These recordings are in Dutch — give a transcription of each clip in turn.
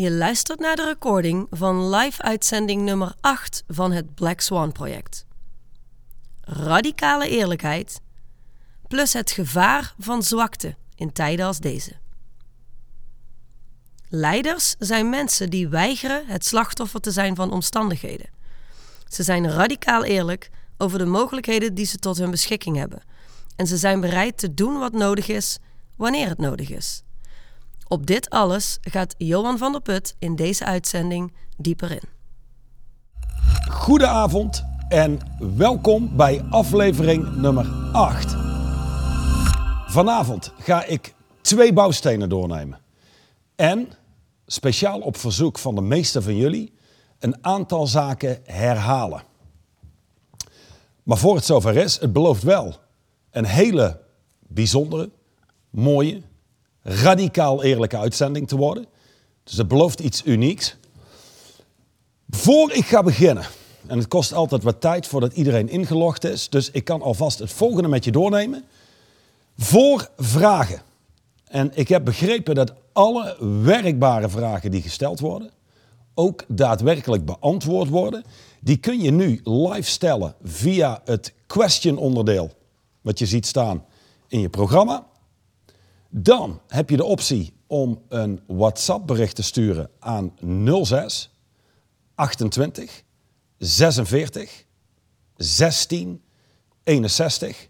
Je luistert naar de recording van live-uitzending nummer 8 van het Black Swan project. Radicale eerlijkheid plus het gevaar van zwakte in tijden als deze. Leiders zijn mensen die weigeren het slachtoffer te zijn van omstandigheden. Ze zijn radicaal eerlijk over de mogelijkheden die ze tot hun beschikking hebben. En ze zijn bereid te doen wat nodig is, wanneer het nodig is. Op dit alles gaat Johan van der Put in deze uitzending dieper in. Goedenavond en welkom bij aflevering nummer 8. Vanavond ga ik twee bouwstenen doornemen. En, speciaal op verzoek van de meeste van jullie, een aantal zaken herhalen. Maar voor het zover is, het belooft wel een hele bijzondere, mooie, radicaal eerlijke uitzending te worden. Dus het belooft iets unieks. Voor ik ga beginnen, en het kost altijd wat tijd voordat iedereen ingelogd is, dus ik kan alvast het volgende met je doornemen. Voor vragen. En ik heb begrepen dat alle werkbare vragen die gesteld worden, ook daadwerkelijk beantwoord worden. Die kun je nu live stellen via het question onderdeel, wat je ziet staan in je programma. Dan heb je de optie om een WhatsApp bericht te sturen aan 06 28 46 16 61.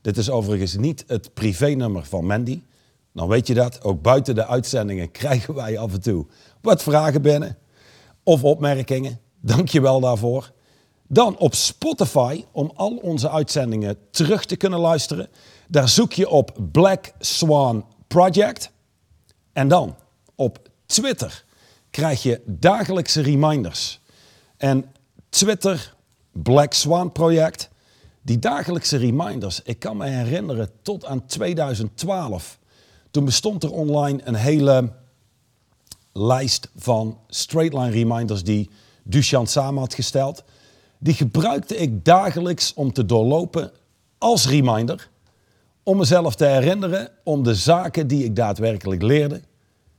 Dit is overigens niet het privénummer van Mandy. Dan weet je dat. Ook buiten de uitzendingen krijgen wij af en toe wat vragen binnen. Of opmerkingen. Dank je wel daarvoor. Dan op Spotify, om al onze uitzendingen terug te kunnen luisteren. Daar zoek je op Black Swan Project. En dan op Twitter krijg je dagelijkse reminders. En Twitter, Black Swan Project, die dagelijkse reminders, ik kan me herinneren tot aan 2012. Toen bestond er online een hele lijst van straightline reminders die Duchan samen had gesteld. Die gebruikte ik dagelijks om te doorlopen als reminder. Om mezelf te herinneren om de zaken die ik daadwerkelijk leerde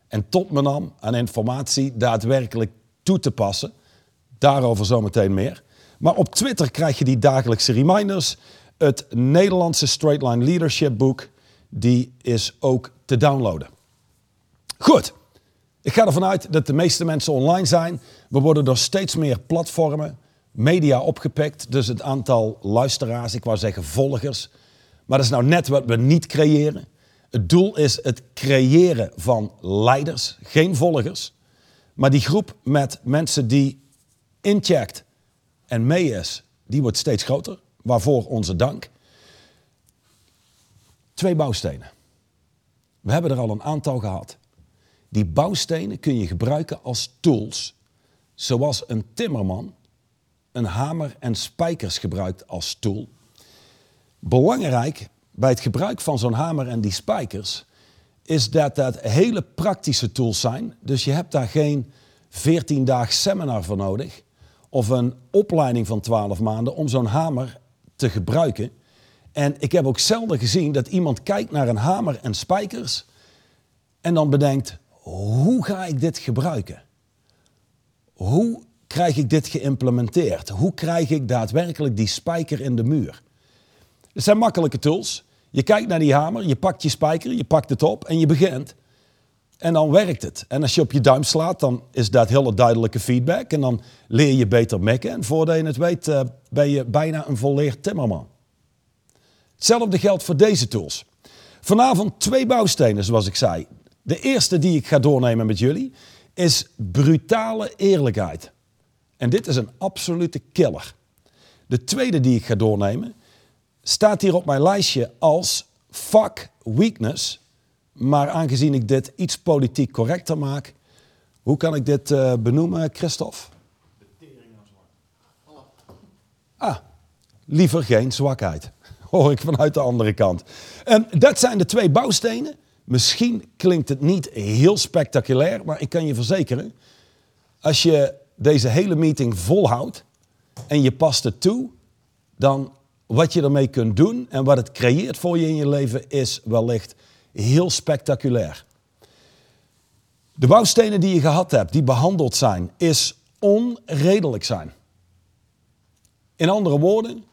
en tot me nam aan informatie daadwerkelijk toe te passen. Daarover zometeen meer. Maar op Twitter krijg je die dagelijkse reminders. Het Nederlandse Straightline Leadership boek, die is ook te downloaden. Goed, ik ga ervan uit dat de meeste mensen online zijn. We worden door steeds meer platformen, media opgepikt. Dus het aantal luisteraars, ik wou zeggen volgers. Maar dat is nou net wat we niet creëren. Het doel is het creëren van leiders, geen volgers. Maar die groep met mensen die incheckt en mee is, die wordt steeds groter. Waarvoor onze dank. Twee bouwstenen. We hebben er al een aantal gehad. Die bouwstenen kun je gebruiken als tools, zoals een timmerman een hamer en spijkers gebruikt als tool. Belangrijk bij het gebruik van zo'n hamer en die spijkers is dat dat hele praktische tools zijn. Dus je hebt daar geen 14 daag seminar voor nodig of een opleiding van 12 maanden om zo'n hamer te gebruiken. En ik heb ook zelden gezien dat iemand kijkt naar een hamer en spijkers en dan bedenkt, hoe ga ik dit gebruiken? Hoe krijg ik dit geïmplementeerd? Hoe krijg ik daadwerkelijk die spijker in de muur? Het zijn makkelijke tools. Je kijkt naar die hamer, je pakt je spijker, je pakt het op en je begint. En dan werkt het. En als je op je duim slaat, dan is dat hele duidelijke feedback. En dan leer je beter mekken. En voordat je het weet, uh, ben je bijna een volleerd timmerman. Hetzelfde geldt voor deze tools. Vanavond twee bouwstenen, zoals ik zei. De eerste die ik ga doornemen met jullie is brutale eerlijkheid. En dit is een absolute killer. De tweede die ik ga doornemen staat hier op mijn lijstje als fuck weakness. Maar aangezien ik dit iets politiek correcter maak, hoe kan ik dit uh, benoemen, Christophe? Ah, liever geen zwakheid. Hoor ik vanuit de andere kant. En dat zijn de twee bouwstenen. Misschien klinkt het niet heel spectaculair, maar ik kan je verzekeren, als je deze hele meeting volhoudt en je past het toe, dan wat je ermee kunt doen en wat het creëert voor je in je leven is wellicht heel spectaculair. De bouwstenen die je gehad hebt, die behandeld zijn, is onredelijk zijn. In andere woorden,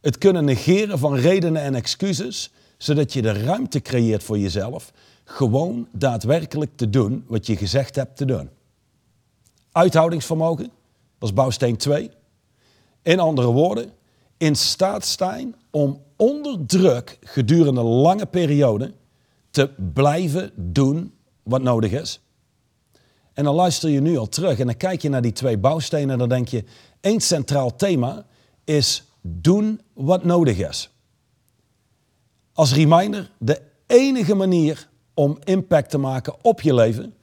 het kunnen negeren van redenen en excuses, zodat je de ruimte creëert voor jezelf, gewoon daadwerkelijk te doen wat je gezegd hebt te doen. Uithoudingsvermogen was bouwsteen 2. In andere woorden, in staat zijn om onder druk gedurende lange perioden te blijven doen wat nodig is. En dan luister je nu al terug en dan kijk je naar die twee bouwstenen en dan denk je, één centraal thema is doen wat nodig is. Als reminder, de enige manier om impact te maken op je leven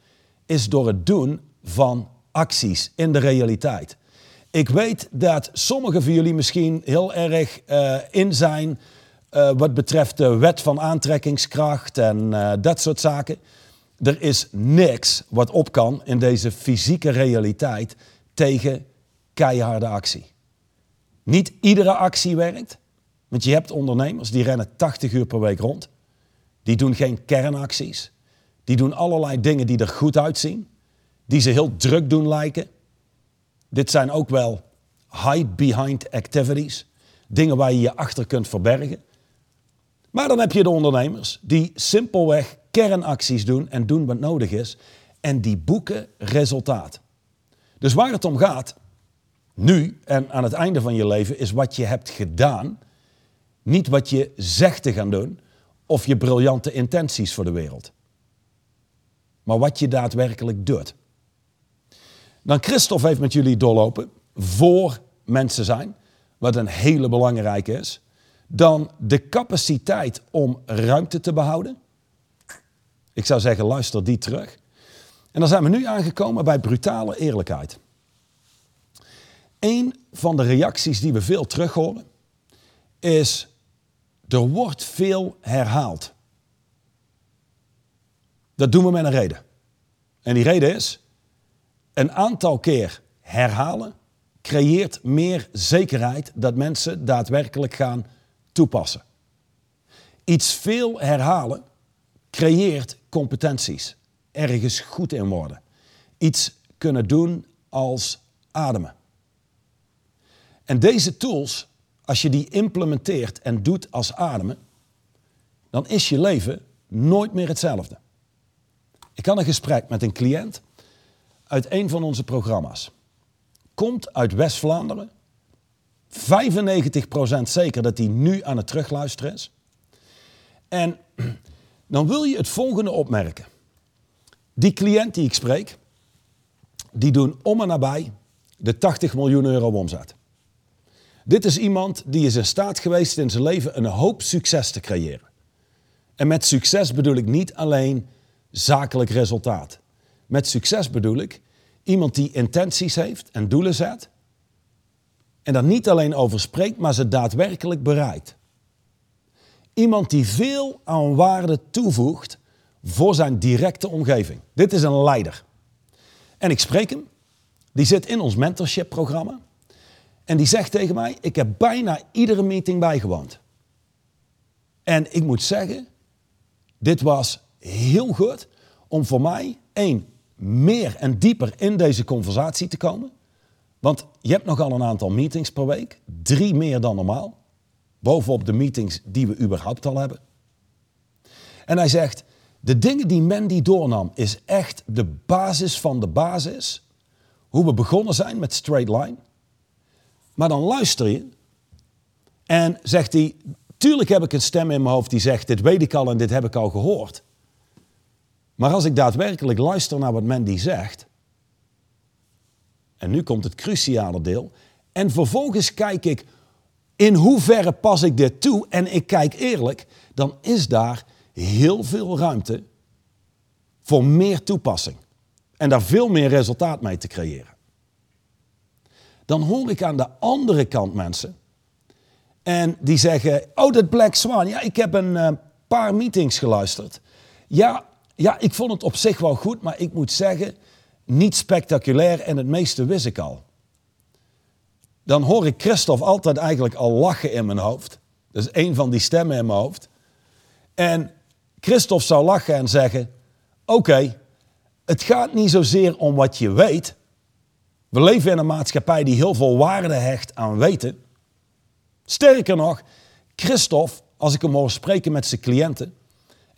is door het doen van acties in de realiteit. Ik weet dat sommigen van jullie misschien heel erg uh, in zijn uh, wat betreft de wet van aantrekkingskracht en uh, dat soort zaken. Er is niks wat op kan in deze fysieke realiteit tegen keiharde actie. Niet iedere actie werkt, want je hebt ondernemers die rennen 80 uur per week rond. Die doen geen kernacties. Die doen allerlei dingen die er goed uitzien, die ze heel druk doen lijken. Dit zijn ook wel hide behind activities, dingen waar je je achter kunt verbergen. Maar dan heb je de ondernemers die simpelweg kernacties doen en doen wat nodig is en die boeken resultaat. Dus waar het om gaat, nu en aan het einde van je leven, is wat je hebt gedaan, niet wat je zegt te gaan doen of je briljante intenties voor de wereld. Maar wat je daadwerkelijk doet. Dan Christophe heeft met jullie doorlopen voor mensen zijn, wat een hele belangrijke is. Dan de capaciteit om ruimte te behouden. Ik zou zeggen, luister die terug. En dan zijn we nu aangekomen bij brutale eerlijkheid. Een van de reacties die we veel terug horen is: er wordt veel herhaald. Dat doen we met een reden. En die reden is: een aantal keer herhalen creëert meer zekerheid dat mensen daadwerkelijk gaan toepassen. Iets veel herhalen creëert competenties. Ergens goed in worden. Iets kunnen doen als ademen. En deze tools, als je die implementeert en doet als ademen, dan is je leven nooit meer hetzelfde. Ik had een gesprek met een cliënt uit een van onze programma's. Komt uit West-Vlaanderen. 95% zeker dat hij nu aan het terugluisteren is. En dan wil je het volgende opmerken. Die cliënt die ik spreek, die doen om en nabij de 80 miljoen euro omzet. Dit is iemand die is in staat geweest in zijn leven een hoop succes te creëren. En met succes bedoel ik niet alleen zakelijk resultaat. Met succes bedoel ik iemand die intenties heeft en doelen zet. En daar niet alleen over spreekt, maar ze daadwerkelijk bereikt. Iemand die veel aan waarde toevoegt voor zijn directe omgeving. Dit is een leider. En ik spreek hem. Die zit in ons mentorship programma. En die zegt tegen mij, ik heb bijna iedere meeting bijgewoond. En ik moet zeggen, dit was heel goed om voor mij, één, meer en dieper in deze conversatie te komen. Want je hebt nogal een aantal meetings per week, drie meer dan normaal. Bovenop de meetings die we überhaupt al hebben. En hij zegt, de dingen die Mandy doornam is echt de basis van de basis. Hoe we begonnen zijn met straight line. Maar dan luister je en zegt hij, tuurlijk heb ik een stem in mijn hoofd die zegt, dit weet ik al en dit heb ik al gehoord. Maar als ik daadwerkelijk luister naar wat Mandy zegt, en nu komt het cruciale deel, en vervolgens kijk ik, in hoeverre pas ik dit toe? En ik kijk eerlijk, dan is daar heel veel ruimte voor meer toepassing. En daar veel meer resultaat mee te creëren dan hoor ik aan de andere kant mensen. En die zeggen, oh dat Black Swan, ja ik heb een uh, paar meetings geluisterd. Ja, ja, ik vond het op zich wel goed, maar ik moet zeggen, niet spectaculair en het meeste wist ik al. Dan hoor ik Christophe altijd eigenlijk al lachen in mijn hoofd. Dat is een van die stemmen in mijn hoofd. En Christophe zou lachen en zeggen, oké, het gaat niet zozeer om wat je weet. We leven in een maatschappij die heel veel waarde hecht aan weten. Sterker nog, Christophe, als ik hem hoor spreken met zijn cliënten,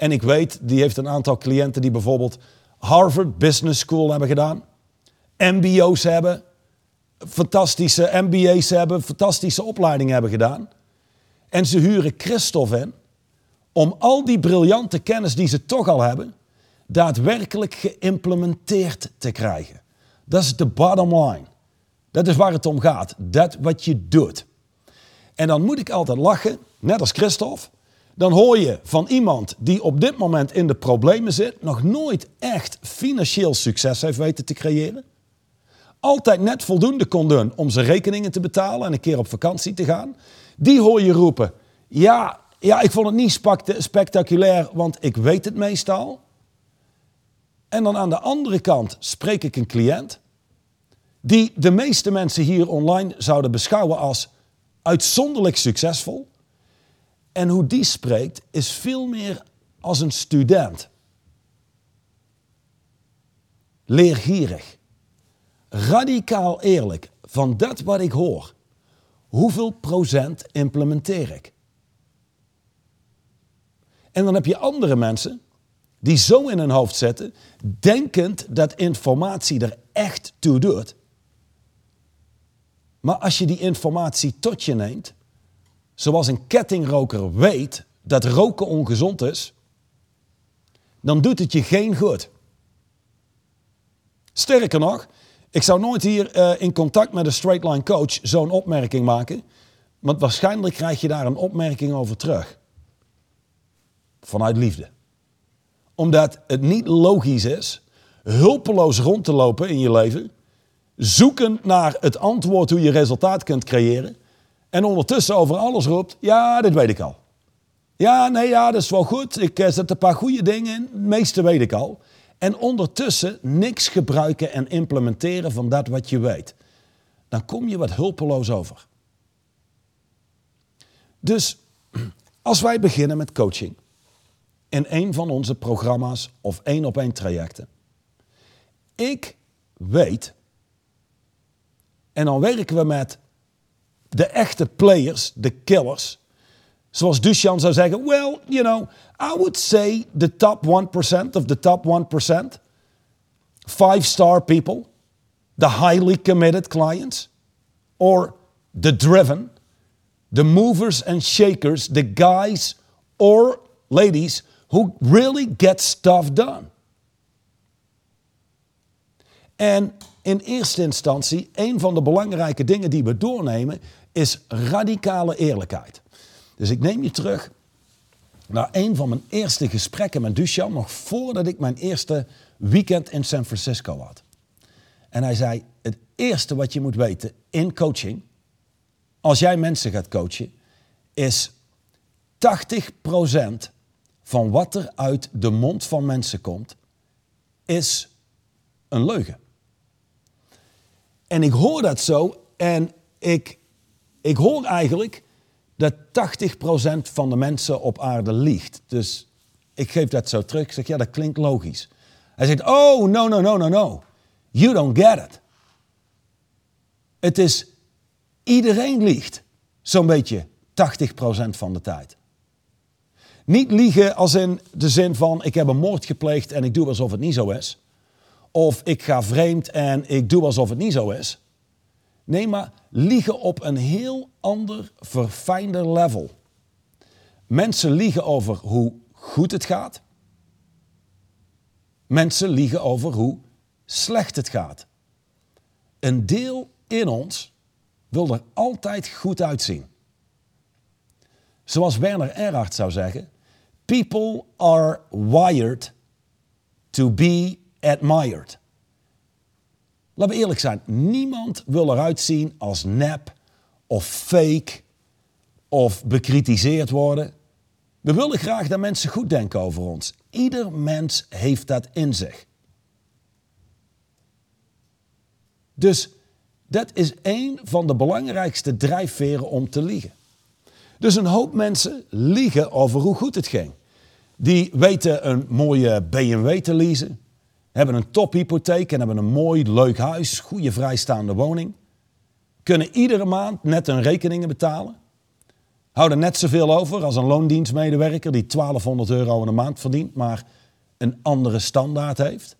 en ik weet, die heeft een aantal cliënten die bijvoorbeeld Harvard Business School hebben gedaan, MBO's hebben, fantastische MBA's hebben, fantastische opleidingen hebben gedaan. En ze huren Christophe in om al die briljante kennis die ze toch al hebben, daadwerkelijk geïmplementeerd te krijgen. Dat is de bottom line. Dat is waar het om gaat. Dat wat je doet. En dan moet ik altijd lachen, net als Christophe. Dan hoor je van iemand die op dit moment in de problemen zit, nog nooit echt financieel succes heeft weten te creëren. Altijd net voldoende kon doen om zijn rekeningen te betalen en een keer op vakantie te gaan. Die hoor je roepen: Ja, ja ik vond het niet spectaculair, want ik weet het meestal. En dan aan de andere kant spreek ik een cliënt die de meeste mensen hier online zouden beschouwen als uitzonderlijk succesvol. En hoe die spreekt is veel meer als een student. Leergierig. Radicaal eerlijk van dat wat ik hoor. Hoeveel procent implementeer ik? En dan heb je andere mensen die zo in hun hoofd zetten, denkend dat informatie er echt toe doet. Maar als je die informatie tot je neemt, zoals een kettingroker weet dat roken ongezond is, dan doet het je geen goed. Sterker nog, ik zou nooit hier uh, in contact met een straight line coach zo'n opmerking maken, want waarschijnlijk krijg je daar een opmerking over terug. Vanuit liefde omdat het niet logisch is hulpeloos rond te lopen in je leven, zoekend naar het antwoord hoe je resultaat kunt creëren, en ondertussen over alles roept: Ja, dit weet ik al. Ja, nee, ja, dat is wel goed. Ik eh, zet een paar goede dingen in. Het meeste weet ik al. En ondertussen niks gebruiken en implementeren van dat wat je weet. Dan kom je wat hulpeloos over. Dus als wij beginnen met coaching, in een van onze programma's of één op één trajecten. Ik weet, en dan werken we met de echte players, de killers. Zoals Duchan zou zeggen, well, you know, I would say the top 1% of the top 1%, five star people, the highly committed clients, or the driven, the movers and shakers, the guys or ladies who really get stuff done. En in eerste instantie, een van de belangrijke dingen die we doornemen, is radicale eerlijkheid. Dus ik neem je terug naar een van mijn eerste gesprekken met Duchamp, nog voordat ik mijn eerste weekend in San Francisco had. En hij zei, het eerste wat je moet weten in coaching, als jij mensen gaat coachen, is 80% van wat er uit de mond van mensen komt, is een leugen. En ik hoor dat zo en ik, ik hoor eigenlijk dat 80% van de mensen op aarde liegt. Dus ik geef dat zo terug. Ik zeg, ja, dat klinkt logisch. Hij zegt, oh, no, no, no, no, no. You don't get it. Het is, iedereen liegt. Zo'n beetje 80% van de tijd. Niet liegen als in de zin van ik heb een moord gepleegd en ik doe alsof het niet zo is. Of ik ga vreemd en ik doe alsof het niet zo is. Nee, maar liegen op een heel ander, verfijnder level. Mensen liegen over hoe goed het gaat. Mensen liegen over hoe slecht het gaat. Een deel in ons wil er altijd goed uitzien. Zoals Werner Erhard zou zeggen, people are wired to be admired. Laten we eerlijk zijn, niemand wil eruit zien als nep of fake of bekritiseerd worden. We willen graag dat mensen goed denken over ons. Ieder mens heeft dat in zich. Dus dat is een van de belangrijkste drijfveren om te liegen. Dus een hoop mensen liegen over hoe goed het ging. Die weten een mooie BMW te leasen. Hebben een tophypotheek en hebben een mooi, leuk huis, goede vrijstaande woning. Kunnen iedere maand net hun rekeningen betalen. Houden net zoveel over als een loondienstmedewerker die 1200 euro in de maand verdient, maar een andere standaard heeft.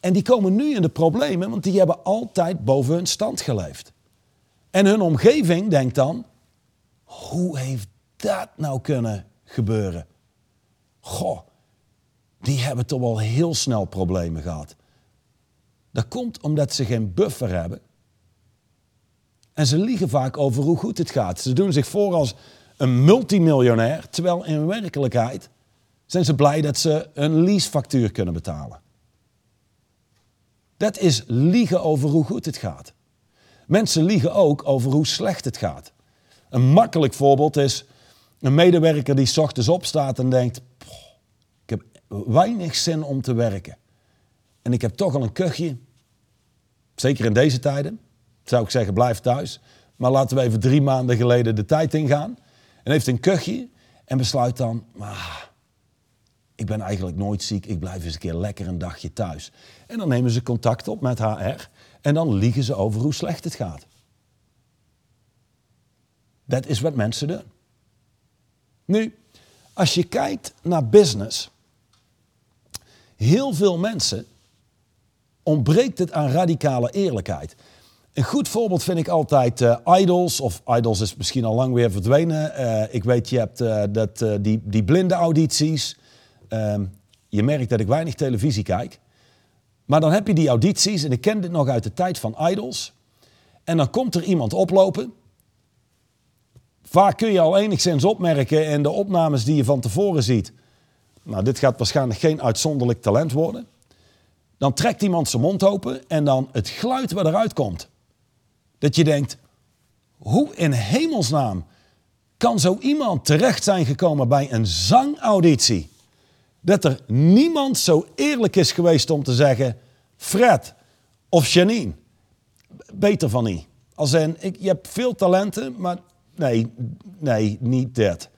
En die komen nu in de problemen, want die hebben altijd boven hun stand geleefd. En hun omgeving denkt dan, hoe heeft dat nou kunnen gebeuren? Goh, die hebben toch wel heel snel problemen gehad. Dat komt omdat ze geen buffer hebben. En ze liegen vaak over hoe goed het gaat. Ze doen zich voor als een multimiljonair, terwijl in werkelijkheid zijn ze blij dat ze een leasefactuur kunnen betalen. Dat is liegen over hoe goed het gaat. Mensen liegen ook over hoe slecht het gaat. Een makkelijk voorbeeld is een medewerker die s ochtends opstaat en denkt: weinig zin om te werken. En ik heb toch al een kuchje. Zeker in deze tijden. Zou ik zeggen: blijf thuis. Maar laten we even drie maanden geleden de tijd ingaan. En heeft een kuchje en besluit dan: Ik ben eigenlijk nooit ziek. Ik blijf eens een keer lekker een dagje thuis. En dan nemen ze contact op met HR. En dan liegen ze over hoe slecht het gaat. Dat is wat mensen doen. Nu, als je kijkt naar business, heel veel mensen ontbreekt het aan radicale eerlijkheid. Een goed voorbeeld vind ik altijd uh, Idols, of Idols is misschien al lang weer verdwenen. Uh, ik weet, je hebt uh, dat, die, die blinde audities. Ehm, je merkt dat ik weinig televisie kijk. Maar dan heb je die audities, en ik ken dit nog uit de tijd van Idols. En dan komt er iemand oplopen Vaak kun je al enigszins opmerken in de opnames die je van tevoren ziet. Nou, dit gaat waarschijnlijk geen uitzonderlijk talent worden. Dan trekt iemand zijn mond open en dan het geluid wat eruit komt. Dat je denkt, hoe in hemelsnaam kan zo iemand terecht zijn gekomen bij een zangauditie? Dat er niemand zo eerlijk is geweest om te zeggen, Fred of Janine, beter van niet. Als in, ik, je hebt veel talenten, maar Nee, nee, niet dat.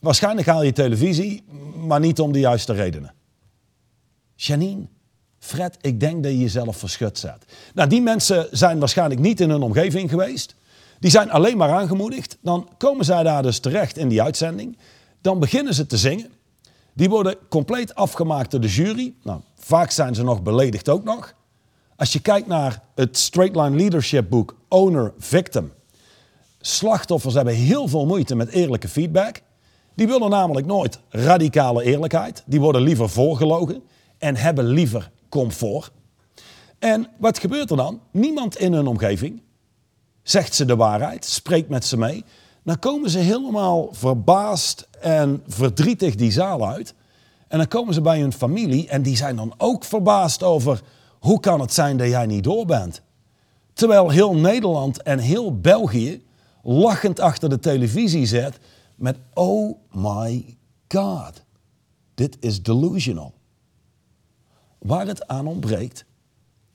Waarschijnlijk haal je televisie, maar niet om de juiste redenen. Janine, Fred, ik denk dat je jezelf verschut zet. Nou, die mensen zijn waarschijnlijk niet in hun omgeving geweest. Die zijn alleen maar aangemoedigd. Dan komen zij daar dus terecht in die uitzending. Dan beginnen ze te zingen. Die worden compleet afgemaakt door de jury. Nou, vaak zijn ze nog beledigd ook nog. Als je kijkt naar het Straight Line Leadership boek Owner Victim Slachtoffers hebben heel veel moeite met eerlijke feedback. Die willen namelijk nooit radicale eerlijkheid. Die worden liever voorgelogen en hebben liever comfort. En wat gebeurt er dan? Niemand in hun omgeving zegt ze de waarheid, spreekt met ze mee. Dan komen ze helemaal verbaasd en verdrietig die zaal uit. En dan komen ze bij hun familie en die zijn dan ook verbaasd over hoe kan het zijn dat jij niet door bent. Terwijl heel Nederland en heel België lachend achter de televisie zet met oh my god, dit is delusional. Waar het aan ontbreekt,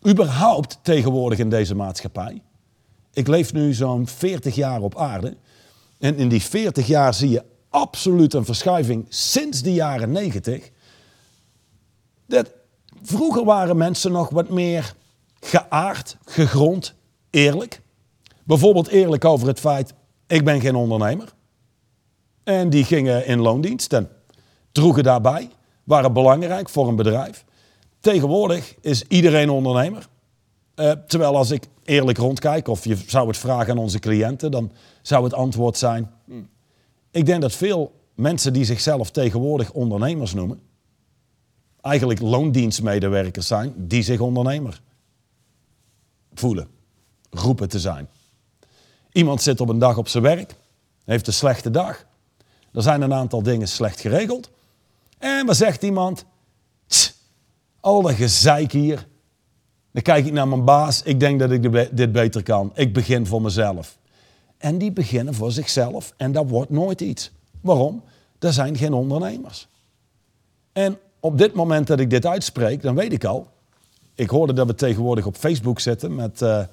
überhaupt tegenwoordig in deze maatschappij. Ik leef nu zo'n 40 jaar op aarde en in die 40 jaar zie je absoluut een verschuiving sinds de jaren 90. Dat vroeger waren mensen nog wat meer geaard, gegrond, eerlijk. Bijvoorbeeld eerlijk over het feit, ik ben geen ondernemer. En die gingen in loondienst en droegen daarbij, waren belangrijk voor een bedrijf. Tegenwoordig is iedereen ondernemer. Uh, terwijl als ik eerlijk rondkijk, of je zou het vragen aan onze cliënten, dan zou het antwoord zijn: hmm, Ik denk dat veel mensen die zichzelf tegenwoordig ondernemers noemen, eigenlijk loondienstmedewerkers zijn die zich ondernemer voelen, roepen te zijn. Iemand zit op een dag op zijn werk, heeft een slechte dag. Er zijn een aantal dingen slecht geregeld. En wat zegt iemand? al dat gezeik hier. Dan kijk ik naar mijn baas. Ik denk dat ik dit beter kan. Ik begin voor mezelf. En die beginnen voor zichzelf. En dat wordt nooit iets. Waarom? Er zijn geen ondernemers. En op dit moment dat ik dit uitspreek, dan weet ik al. Ik hoorde dat we tegenwoordig op Facebook zitten met uh,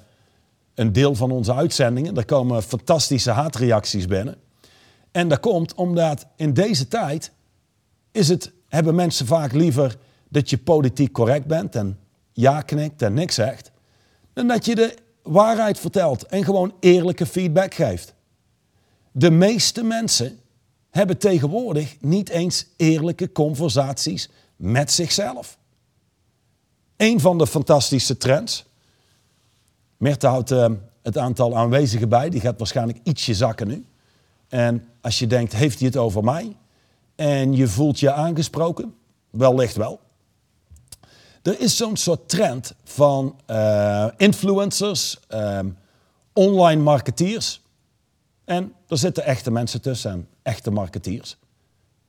een deel van onze uitzendingen. Daar komen fantastische haatreacties binnen. En dat komt omdat in deze tijd is het, hebben mensen vaak liever dat je politiek correct bent en ja knikt en niks zegt, dan dat je de waarheid vertelt en gewoon eerlijke feedback geeft. De meeste mensen hebben tegenwoordig niet eens eerlijke conversaties met zichzelf. Een van de fantastische trends. Merte houdt uh, het aantal aanwezigen bij, die gaat waarschijnlijk ietsje zakken nu. En als je denkt, heeft hij het over mij? En je voelt je aangesproken? Wellicht wel. Er is zo'n soort trend van uh, influencers, uh, online marketeers. En er zitten echte mensen tussen en echte marketeers.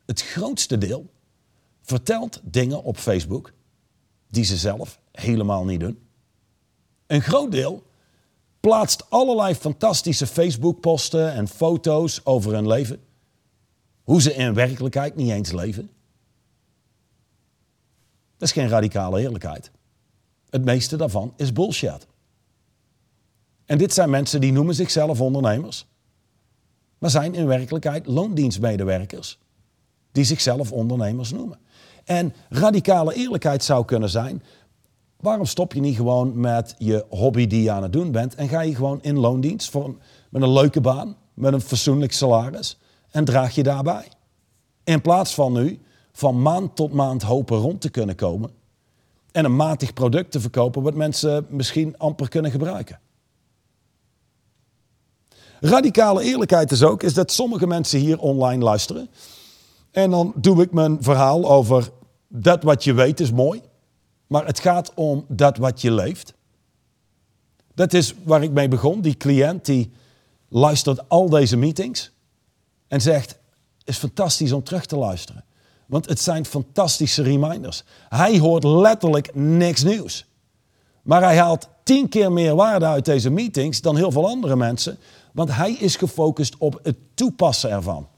Het grootste deel vertelt dingen op Facebook die ze zelf helemaal niet doen. Een groot deel plaatst allerlei fantastische Facebook-posten en foto's over hun leven. Hoe ze in werkelijkheid niet eens leven. Dat is geen radicale eerlijkheid. Het meeste daarvan is bullshit. En dit zijn mensen die noemen zichzelf ondernemers, maar zijn in werkelijkheid loondienstmedewerkers die zichzelf ondernemers noemen. En radicale eerlijkheid zou kunnen zijn, waarom stop je niet gewoon met je hobby die je aan het doen bent en ga je gewoon in loondienst voor, met een leuke baan, met een fatsoenlijk salaris en draag je daarbij. In plaats van nu van maand tot maand hopen rond te kunnen komen en een matig product te verkopen wat mensen misschien amper kunnen gebruiken. Radicale eerlijkheid is ook is dat sommige mensen hier online luisteren en dan doe ik mijn verhaal over dat wat je weet is mooi, maar het gaat om dat wat je leeft. Dat is waar ik mee begon. Die cliënt die luistert al deze meetings en zegt: Het is fantastisch om terug te luisteren. Want het zijn fantastische reminders. Hij hoort letterlijk niks nieuws. Maar hij haalt tien keer meer waarde uit deze meetings dan heel veel andere mensen. Want hij is gefocust op het toepassen ervan.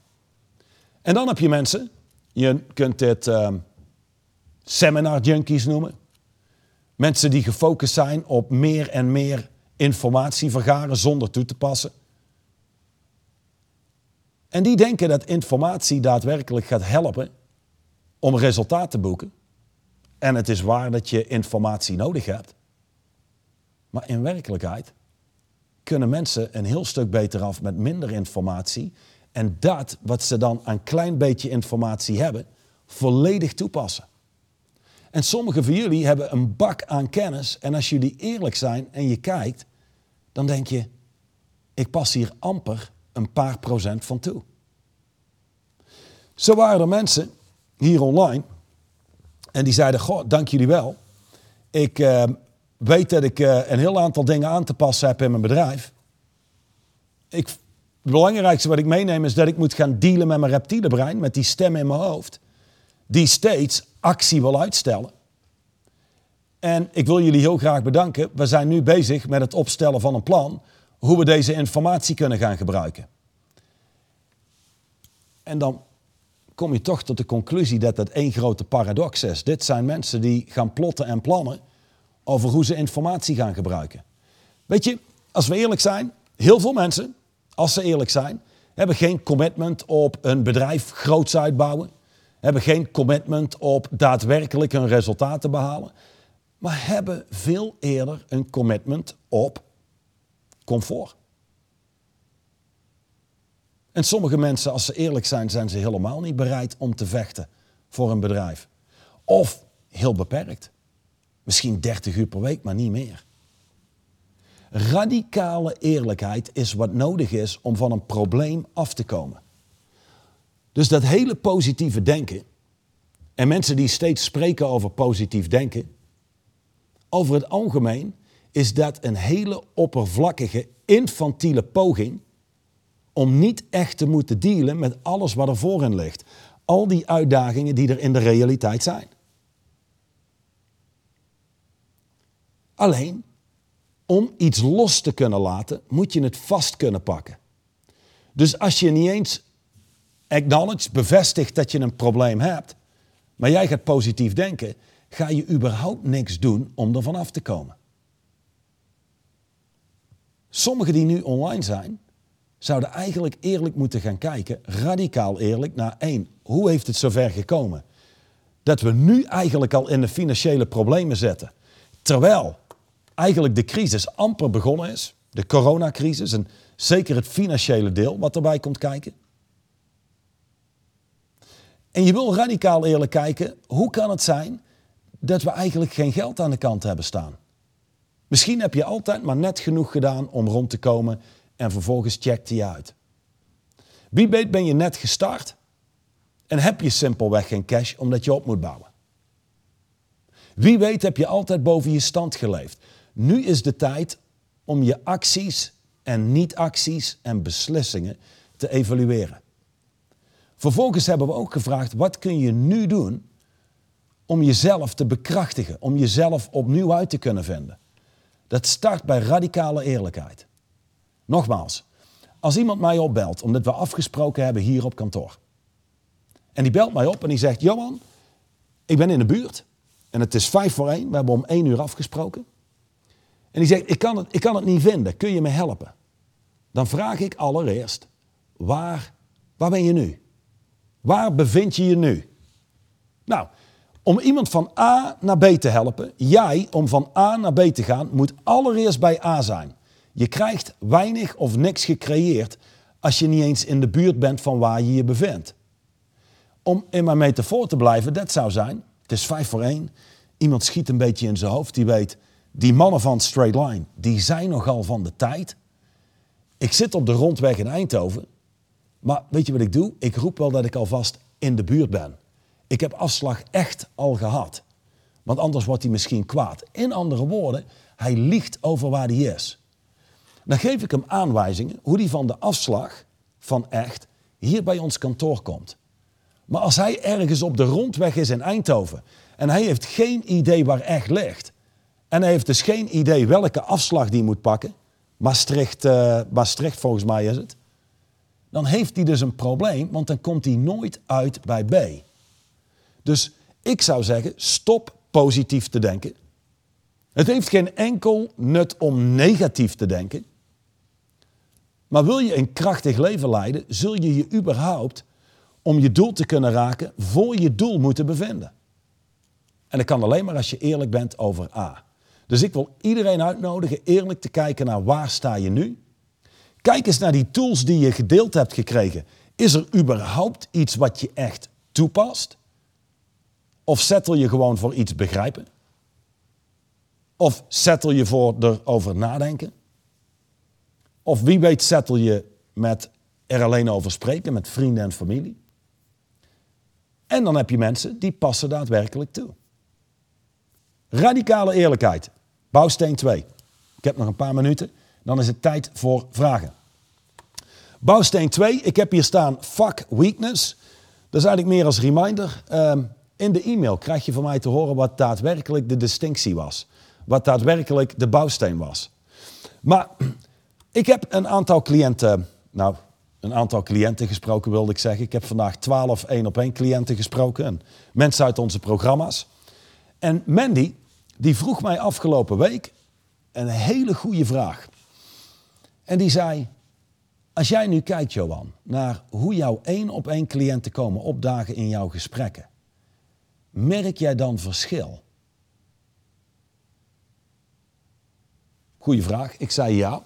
En dan heb je mensen, je kunt dit uh, seminar junkies noemen. Mensen die gefocust zijn op meer en meer informatie vergaren zonder toe te passen. En die denken dat informatie daadwerkelijk gaat helpen om resultaat te boeken. En het is waar dat je informatie nodig hebt. Maar in werkelijkheid kunnen mensen een heel stuk beter af met minder informatie en dat wat ze dan een klein beetje informatie hebben, volledig toepassen. En sommigen van jullie hebben een bak aan kennis en als jullie eerlijk zijn en je kijkt, dan denk je, ik pas hier amper een paar procent van toe. Zo waren er mensen hier online en die zeiden, goh, dank jullie wel. Ik uh, weet dat ik uh, een heel aantal dingen aan te passen heb in mijn bedrijf. Ik het belangrijkste wat ik meeneem is dat ik moet gaan dealen met mijn reptiele brein, met die stem in mijn hoofd, die steeds actie wil uitstellen. En ik wil jullie heel graag bedanken. We zijn nu bezig met het opstellen van een plan hoe we deze informatie kunnen gaan gebruiken. En dan kom je toch tot de conclusie dat dat één grote paradox is. Dit zijn mensen die gaan plotten en plannen over hoe ze informatie gaan gebruiken. Weet je, als we eerlijk zijn, heel veel mensen als ze eerlijk zijn, hebben geen commitment op een bedrijf groots uitbouwen, hebben geen commitment op daadwerkelijk een resultaat te behalen, maar hebben veel eerder een commitment op comfort. En sommige mensen, als ze eerlijk zijn, zijn ze helemaal niet bereid om te vechten voor een bedrijf. Of heel beperkt. Misschien 30 uur per week, maar niet meer. Radicale eerlijkheid is wat nodig is om van een probleem af te komen. Dus dat hele positieve denken, en mensen die steeds spreken over positief denken, over het algemeen is dat een hele oppervlakkige, infantiele poging om niet echt te moeten dealen met alles wat er voor ligt. Al die uitdagingen die er in de realiteit zijn. Alleen, om iets los te kunnen laten, moet je het vast kunnen pakken. Dus als je niet eens acknowledge, bevestigt dat je een probleem hebt, maar jij gaat positief denken, ga je überhaupt niks doen om er vanaf te komen. Sommigen die nu online zijn, zouden eigenlijk eerlijk moeten gaan kijken, radicaal eerlijk, naar één, hoe heeft het zover gekomen? dat we nu eigenlijk al in de financiële problemen zitten. Terwijl eigenlijk de crisis amper begonnen is, de coronacrisis en zeker het financiële deel wat erbij komt kijken. En je wil radicaal eerlijk kijken, hoe kan het zijn dat we eigenlijk geen geld aan de kant hebben staan? Misschien heb je altijd maar net genoeg gedaan om rond te komen en vervolgens checkte je uit. Wie weet ben je net gestart en heb je simpelweg geen cash omdat je op moet bouwen. Wie weet heb je altijd boven je stand geleefd. Nu is de tijd om je acties en niet-acties en beslissingen te evalueren. Vervolgens hebben we ook gevraagd, wat kun je nu doen om jezelf te bekrachtigen, om jezelf opnieuw uit te kunnen vinden. Dat start bij radicale eerlijkheid. Nogmaals, als iemand mij opbelt, omdat we afgesproken hebben hier op kantoor. En die belt mij op en die zegt, Johan, ik ben in de buurt en het is vijf voor één, we hebben om één uur afgesproken. En die zegt, ik kan het, ik kan het niet vinden, kun je me helpen? Dan vraag ik allereerst, waar, waar ben je nu? Waar bevind je je nu? Nou, om iemand van A naar B te helpen, jij om van A naar B te gaan, moet allereerst bij A zijn. Je krijgt weinig of niks gecreëerd als je niet eens in de buurt bent van waar je je bevindt. Om in mijn metafoor te blijven, dat zou zijn, het is vijf voor één, iemand schiet een beetje in zijn hoofd, die weet, die mannen van Straight Line, die zijn nogal van de tijd. Ik zit op de rondweg in Eindhoven, maar weet je wat ik doe? Ik roep wel dat ik alvast in de buurt ben. Ik heb afslag echt al gehad. Want anders wordt hij misschien kwaad. In andere woorden, hij liegt over waar hij is. Dan geef ik hem aanwijzingen hoe hij van de afslag van echt hier bij ons kantoor komt. Maar als hij ergens op de rondweg is in Eindhoven en hij heeft geen idee waar echt ligt, en hij heeft dus geen idee welke afslag die moet pakken, Maastricht, uh, Maastricht volgens mij is het, dan heeft hij dus een probleem, want dan komt hij nooit uit bij B. Dus ik zou zeggen, stop positief te denken. Het heeft geen enkel nut om negatief te denken. Maar wil je een krachtig leven leiden, zul je je überhaupt om je doel te kunnen raken voor je doel moeten bevinden. En dat kan alleen maar als je eerlijk bent over A. Dus ik wil iedereen uitnodigen eerlijk te kijken naar waar sta je nu. Kijk eens naar die tools die je gedeeld hebt gekregen. Is er überhaupt iets wat je echt toepast? Of settle je gewoon voor iets begrijpen? Of settle je voor erover nadenken? Of wie weet settle je met er alleen over spreken met vrienden en familie? En dan heb je mensen die passen daadwerkelijk toe. Radicale eerlijkheid. Bouwsteen 2. Ik heb nog een paar minuten. Dan is het tijd voor vragen. Bouwsteen 2. Ik heb hier staan fuck weakness. Dat is eigenlijk meer als reminder. Ehm, in de e-mail krijg je van mij te horen wat daadwerkelijk de distinctie was. Wat daadwerkelijk de bouwsteen was. Maar ik heb een aantal cliënten, nou, een aantal cliënten gesproken wilde ik zeggen. Ik heb vandaag 12 één op één cliënten gesproken. En mensen uit onze programma's. En Mandy, die vroeg mij afgelopen week een hele goede vraag. En die zei, als jij nu kijkt, Johan, naar hoe jouw één op één cliënten komen opdagen in jouw gesprekken merk jij dan verschil? Goeie vraag. Ik zei ja.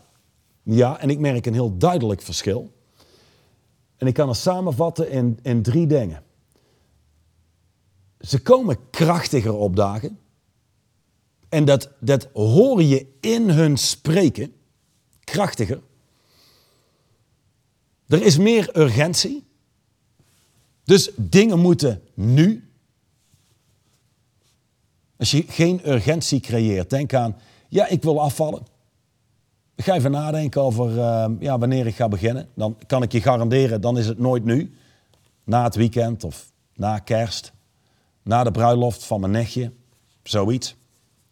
Ja, en ik merk een heel duidelijk verschil. En ik kan het samenvatten in, in drie dingen. Ze komen krachtiger opdagen. En dat, dat hoor je in hun spreken. Krachtiger. Er is meer urgentie. Dus dingen moeten nu. Als je geen urgentie creëert, denk aan, ja, ik wil afvallen. Ga even nadenken over uh, ja, wanneer ik ga beginnen. Dan kan ik je garanderen, dan is het nooit nu. Na het weekend of na kerst. Na de bruiloft van mijn nichtje. Zoiets.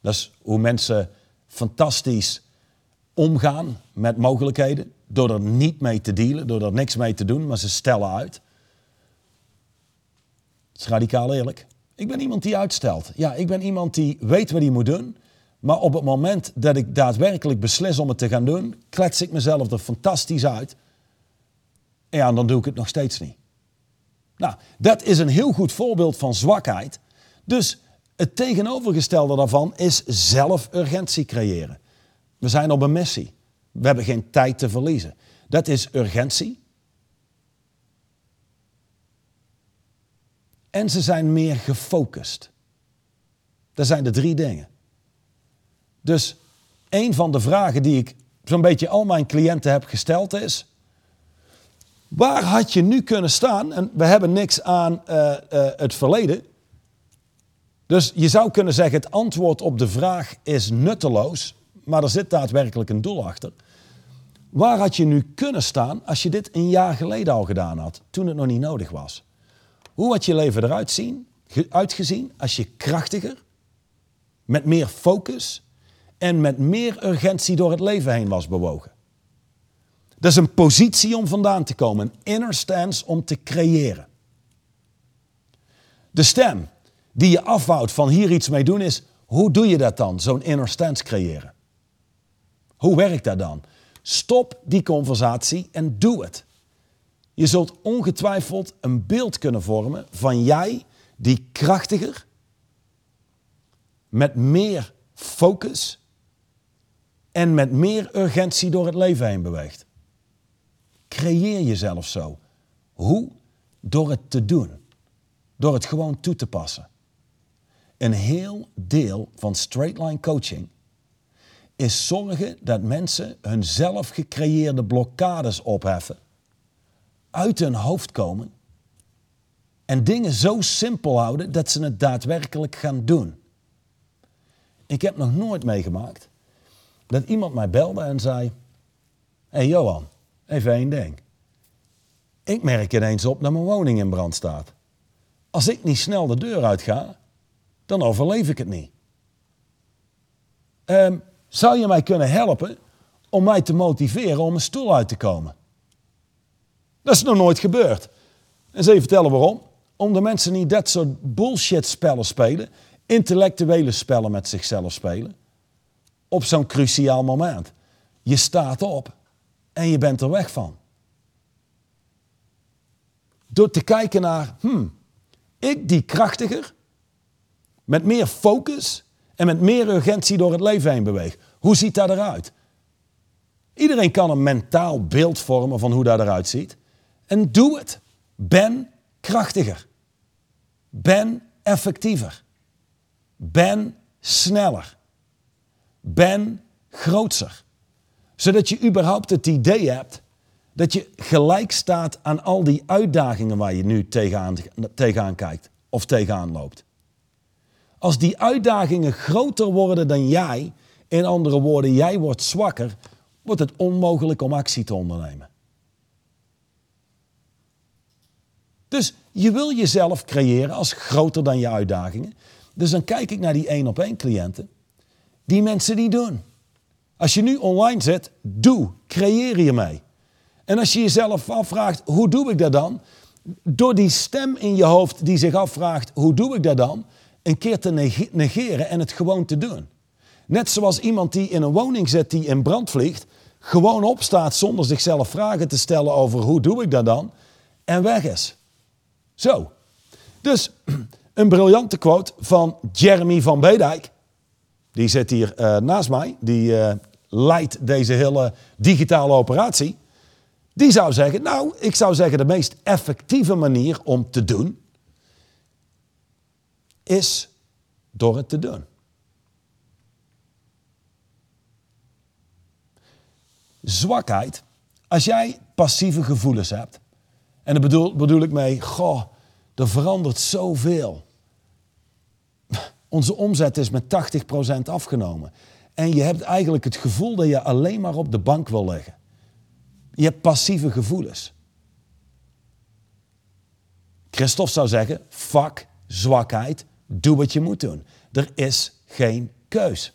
Dat is hoe mensen fantastisch omgaan met mogelijkheden. Door er niet mee te dealen, door er niks mee te doen, maar ze stellen uit. Dat is radicaal eerlijk. Ik ben iemand die uitstelt. Ja, ik ben iemand die weet wat hij moet doen. Maar op het moment dat ik daadwerkelijk beslis om het te gaan doen, klets ik mezelf er fantastisch uit. En ja, dan doe ik het nog steeds niet. Nou, dat is een heel goed voorbeeld van zwakheid. Dus het tegenovergestelde daarvan is zelf urgentie creëren. We zijn op een missie. We hebben geen tijd te verliezen. Dat is urgentie. En ze zijn meer gefocust. Dat zijn de drie dingen. Dus een van de vragen die ik zo'n beetje al mijn cliënten heb gesteld is: waar had je nu kunnen staan? En we hebben niks aan uh, uh, het verleden. Dus je zou kunnen zeggen: het antwoord op de vraag is nutteloos, maar er zit daadwerkelijk een doel achter. Waar had je nu kunnen staan als je dit een jaar geleden al gedaan had, toen het nog niet nodig was? Hoe had je leven eruit zien, uitgezien als je krachtiger, met meer focus en met meer urgentie door het leven heen was bewogen? Dat is een positie om vandaan te komen, een inner stance om te creëren. De stem die je afhoudt van hier iets mee doen is, hoe doe je dat dan, zo'n inner stance creëren? Hoe werkt dat dan? Stop die conversatie en doe het. Je zult ongetwijfeld een beeld kunnen vormen van jij die krachtiger, met meer focus en met meer urgentie door het leven heen beweegt. Creëer jezelf zo. Hoe? Door het te doen. Door het gewoon toe te passen. Een heel deel van straight line coaching is zorgen dat mensen hun zelf gecreëerde blokkades opheffen, uit hun hoofd komen en dingen zo simpel houden dat ze het daadwerkelijk gaan doen. Ik heb nog nooit meegemaakt dat iemand mij belde en zei: Hé hey Johan, even één ding. Ik merk ineens op dat mijn woning in brand staat. Als ik niet snel de deur uit ga, dan overleef ik het niet. Um, zou je mij kunnen helpen om mij te motiveren om een stoel uit te komen? Dat is nog nooit gebeurd. En ze even vertellen waarom. Om de mensen niet dat soort bullshit spellen spelen, intellectuele spellen met zichzelf spelen, op zo'n cruciaal moment. Je staat op en je bent er weg van. Door te kijken naar, hmm, ik die krachtiger, met meer focus en met meer urgentie door het leven heen beweeg. Hoe ziet dat eruit? Iedereen kan een mentaal beeld vormen van hoe dat eruit ziet. En doe het. Ben krachtiger. Ben effectiever. Ben sneller. Ben grootser. Zodat je überhaupt het idee hebt dat je gelijk staat aan al die uitdagingen waar je nu tegenaan, tegenaan kijkt of tegenaan loopt. Als die uitdagingen groter worden dan jij, in andere woorden, jij wordt zwakker, wordt het onmogelijk om actie te ondernemen. Dus je wil jezelf creëren als groter dan je uitdagingen. Dus dan kijk ik naar die één op één cliënten. Die mensen die doen. Als je nu online zit, doe, creëer je mee. En als je jezelf afvraagt, hoe doe ik dat dan? Door die stem in je hoofd die zich afvraagt, hoe doe ik dat dan? Een keer te negeren en het gewoon te doen. Net zoals iemand die in een woning zit die in brand vliegt, gewoon opstaat zonder zichzelf vragen te stellen over hoe doe ik dat dan en weg is. Zo. Dus een briljante quote van Jeremy van Bedijk. Die zit hier uh, naast mij. Die uh, leidt deze hele digitale operatie. Die zou zeggen, nou, ik zou zeggen de meest effectieve manier om te doen is door het te doen. Zwakheid, als jij passieve gevoelens hebt, en daar bedoel, bedoel ik mee, goh, er verandert zoveel. Onze omzet is met 80% afgenomen. En je hebt eigenlijk het gevoel dat je alleen maar op de bank wil liggen. Je hebt passieve gevoelens. Christophe zou zeggen, fuck zwakheid, Doe wat je moet doen. Er is geen keus.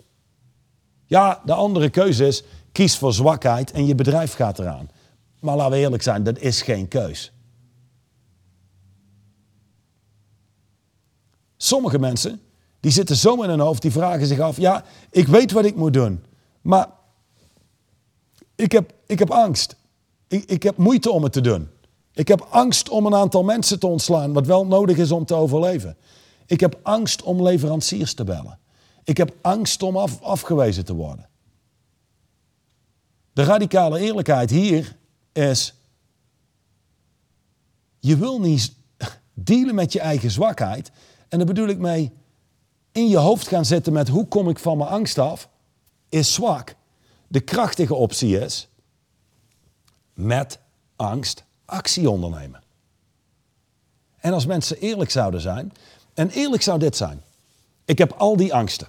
Ja, de andere keuze is kies voor zwakheid en je bedrijf gaat eraan. Maar laten we eerlijk zijn, dat is geen keus. Sommige mensen, die zitten zo in hun hoofd, die vragen zich af, ja, ik weet wat ik moet doen, maar ik heb, ik heb angst. Ik, ik heb moeite om het te doen. Ik heb angst om een aantal mensen te ontslaan, wat wel nodig is om te overleven. Ik heb angst om leveranciers te bellen. Ik heb angst om af, afgewezen te worden. De radicale eerlijkheid hier is, je wil niet dealen met je eigen zwakheid. En daar bedoel ik mee, in je hoofd gaan zitten met hoe kom ik van mijn angst af, is zwak. De krachtige optie is met angst actie ondernemen. En als mensen eerlijk zouden zijn, en eerlijk zou dit zijn. Ik heb al die angsten.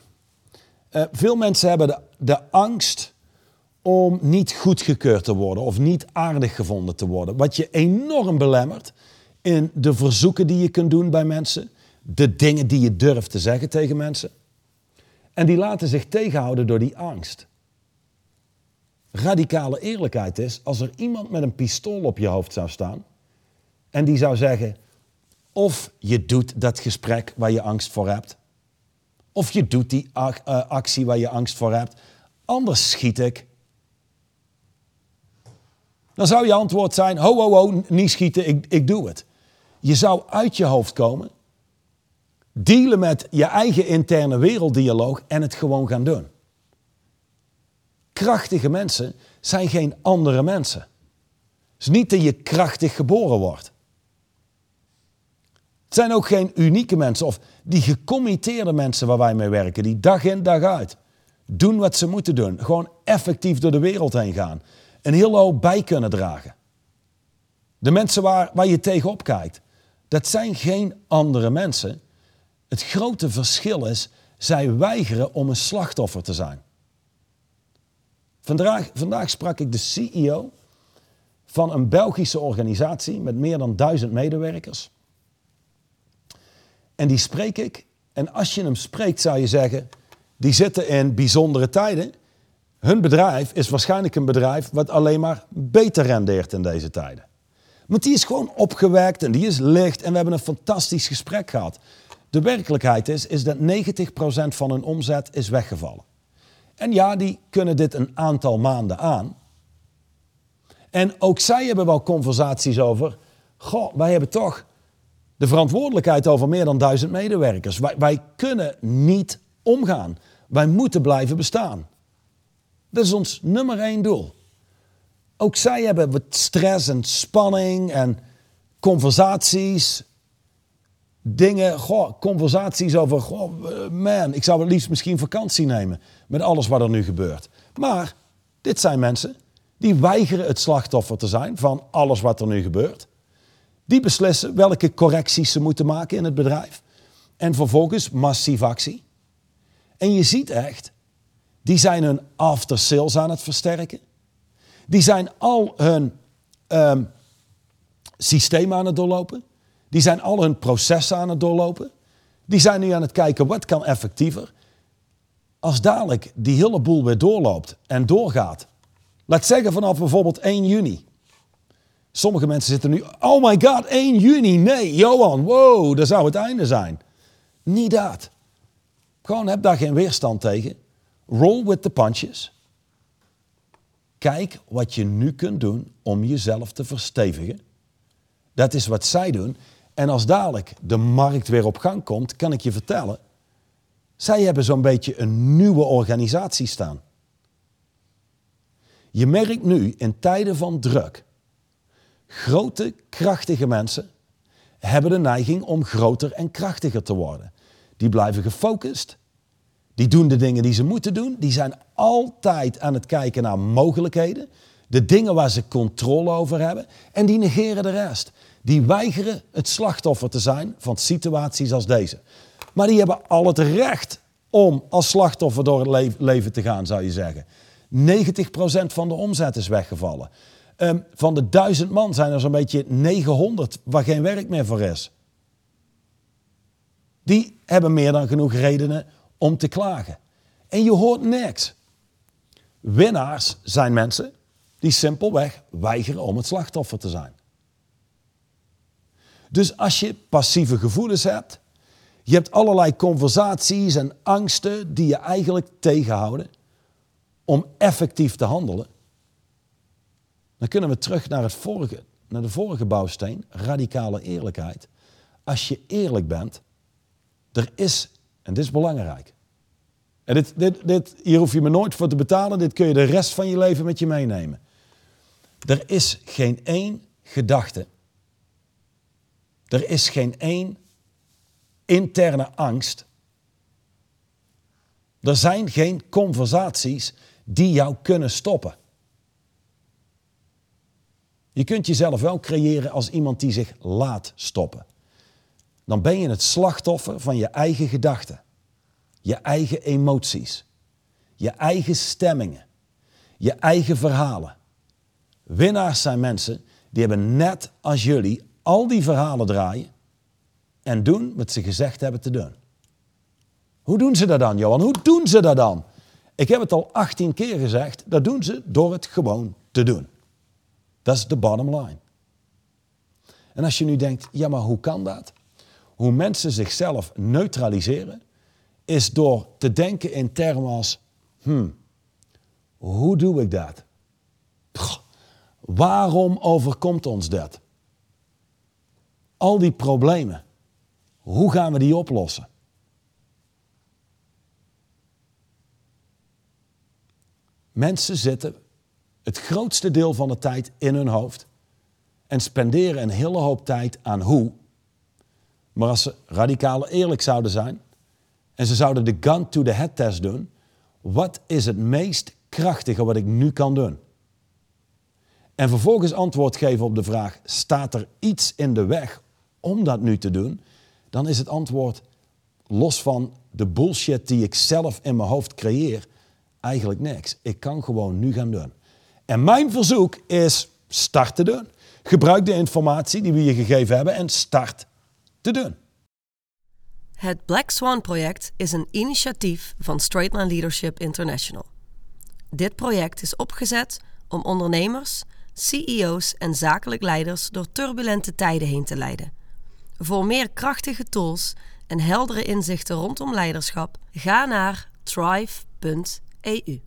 Uh, veel mensen hebben de, de angst om niet goedgekeurd te worden of niet aardig gevonden te worden. Wat je enorm belemmert in de verzoeken die je kunt doen bij mensen, de dingen die je durft te zeggen tegen mensen. En die laten zich tegenhouden door die angst. Radicale eerlijkheid is als er iemand met een pistool op je hoofd zou staan en die zou zeggen: of je doet dat gesprek waar je angst voor hebt, of je doet die eh, actie waar je angst voor hebt, anders schiet ik. Dan zou je antwoord zijn: ho, ho, ho, niet schieten, ik, ik doe het. Je zou uit je hoofd komen, dealen met je eigen interne werelddialoog en het gewoon gaan doen. Krachtige mensen zijn geen andere mensen. Het is niet dat je krachtig geboren wordt. Het zijn ook geen unieke mensen of die gecommitteerde mensen waar wij mee werken, die dag in dag uit doen wat ze moeten doen. Gewoon effectief door de wereld heen gaan. Een heel hoop bij kunnen dragen. De mensen waar, waar je tegenop kijkt, dat zijn geen andere mensen. Het grote verschil is, zij weigeren om een slachtoffer te zijn. Vandaag, vandaag sprak ik de CEO van een Belgische organisatie met meer dan duizend medewerkers. En die spreek ik. En als je hem spreekt, zou je zeggen, die zitten in bijzondere tijden. Hun bedrijf is waarschijnlijk een bedrijf wat alleen maar beter rendeert in deze tijden. Want die is gewoon opgewekt en die is licht en we hebben een fantastisch gesprek gehad. De werkelijkheid is, is dat 90% van hun omzet is weggevallen. En ja, die kunnen dit een aantal maanden aan. En ook zij hebben wel conversaties over, goh, wij hebben toch de verantwoordelijkheid over meer dan duizend medewerkers. Wij, wij kunnen niet omgaan. Wij moeten blijven bestaan. Dat is ons nummer één doel. Ook zij hebben wat stress en spanning en conversaties. Dingen, goh, conversaties over, goh, man, ik zou het liefst misschien vakantie nemen met alles wat er nu gebeurt. Maar dit zijn mensen die weigeren het slachtoffer te zijn van alles wat er nu gebeurt. Die beslissen welke correcties ze moeten maken in het bedrijf. En vervolgens massief actie. En je ziet echt, die zijn hun after sales aan het versterken. Die zijn al hun um, systeem aan het doorlopen. Die zijn al hun processen aan het doorlopen. Die zijn nu aan het kijken wat kan effectiever. Als dadelijk die hele boel weer doorloopt en doorgaat. Laat zeggen vanaf bijvoorbeeld 1 juni. Sommige mensen zitten nu, oh my god, 1 juni. Nee, Johan, wow, dat zou het einde zijn. Niet dat. Gewoon heb daar geen weerstand tegen. Roll with the punches. Kijk wat je nu kunt doen om jezelf te verstevigen. Dat is wat zij doen. En als dadelijk de markt weer op gang komt, kan ik je vertellen, zij hebben zo'n beetje een nieuwe organisatie staan. Je merkt nu in tijden van druk, grote, krachtige mensen hebben de neiging om groter en krachtiger te worden. Die blijven gefocust, die doen de dingen die ze moeten doen. Die zijn altijd aan het kijken naar mogelijkheden. De dingen waar ze controle over hebben. En die negeren de rest. Die weigeren het slachtoffer te zijn van situaties als deze. Maar die hebben al het recht om als slachtoffer door het leven te gaan, zou je zeggen. 90% van de omzet is weggevallen. Um, van de duizend man zijn er zo'n beetje 900 waar geen werk meer voor is. Die hebben meer dan genoeg redenen om te klagen. En je hoort niks. Winnaars zijn mensen die simpelweg weigeren om het slachtoffer te zijn. Dus als je passieve gevoelens hebt, je hebt allerlei conversaties en angsten die je eigenlijk tegenhouden om effectief te handelen, dan kunnen we terug naar, het vorige, naar de vorige bouwsteen, radicale eerlijkheid. Als je eerlijk bent, Er is, en dit is belangrijk. En dit, dit, dit, hier hoef je me nooit voor te betalen. Dit kun je de rest van je leven met je meenemen. Er is geen één gedachte. Er is geen één interne angst. Er zijn geen conversaties die jou kunnen stoppen. Je kunt jezelf wel creëren als iemand die zich laat stoppen. Dan ben je het slachtoffer van je eigen gedachten, je eigen emoties, je eigen stemmingen, je eigen verhalen. Winnaars zijn mensen die hebben net als jullie al die verhalen draaien en doen wat ze gezegd hebben te doen. Hoe doen ze dat dan, Johan? Hoe doen ze dat dan? Ik heb het al 18 keer gezegd, dat doen ze door het gewoon te doen. Dat is de bottom line. En als je nu denkt, ja maar hoe kan dat? Hoe mensen zichzelf neutraliseren, is door te denken in termen als, hmm, hoe doe ik dat? waarom overkomt ons dat? Al die problemen, hoe gaan we die oplossen? Mensen zitten het grootste deel van de tijd in hun hoofd en spenderen een hele hoop tijd aan hoe. Maar als ze radicaal eerlijk zouden zijn en ze zouden de gun to the head test doen, wat is het meest krachtige wat ik nu kan doen? En vervolgens antwoord geven op de vraag: staat er iets in de weg om dat nu te doen? Dan is het antwoord los van de bullshit die ik zelf in mijn hoofd creëer, eigenlijk niks. Ik kan gewoon nu gaan doen. En mijn verzoek is start te doen. Gebruik de informatie die we je gegeven hebben en start te doen. Het Black Swan project is een initiatief van Straightline Leadership International. Dit project is opgezet om ondernemers, CEO's en zakelijk leiders door turbulente tijden heen te leiden. Voor meer krachtige tools en heldere inzichten rondom leiderschap, ga naar thrive.eu.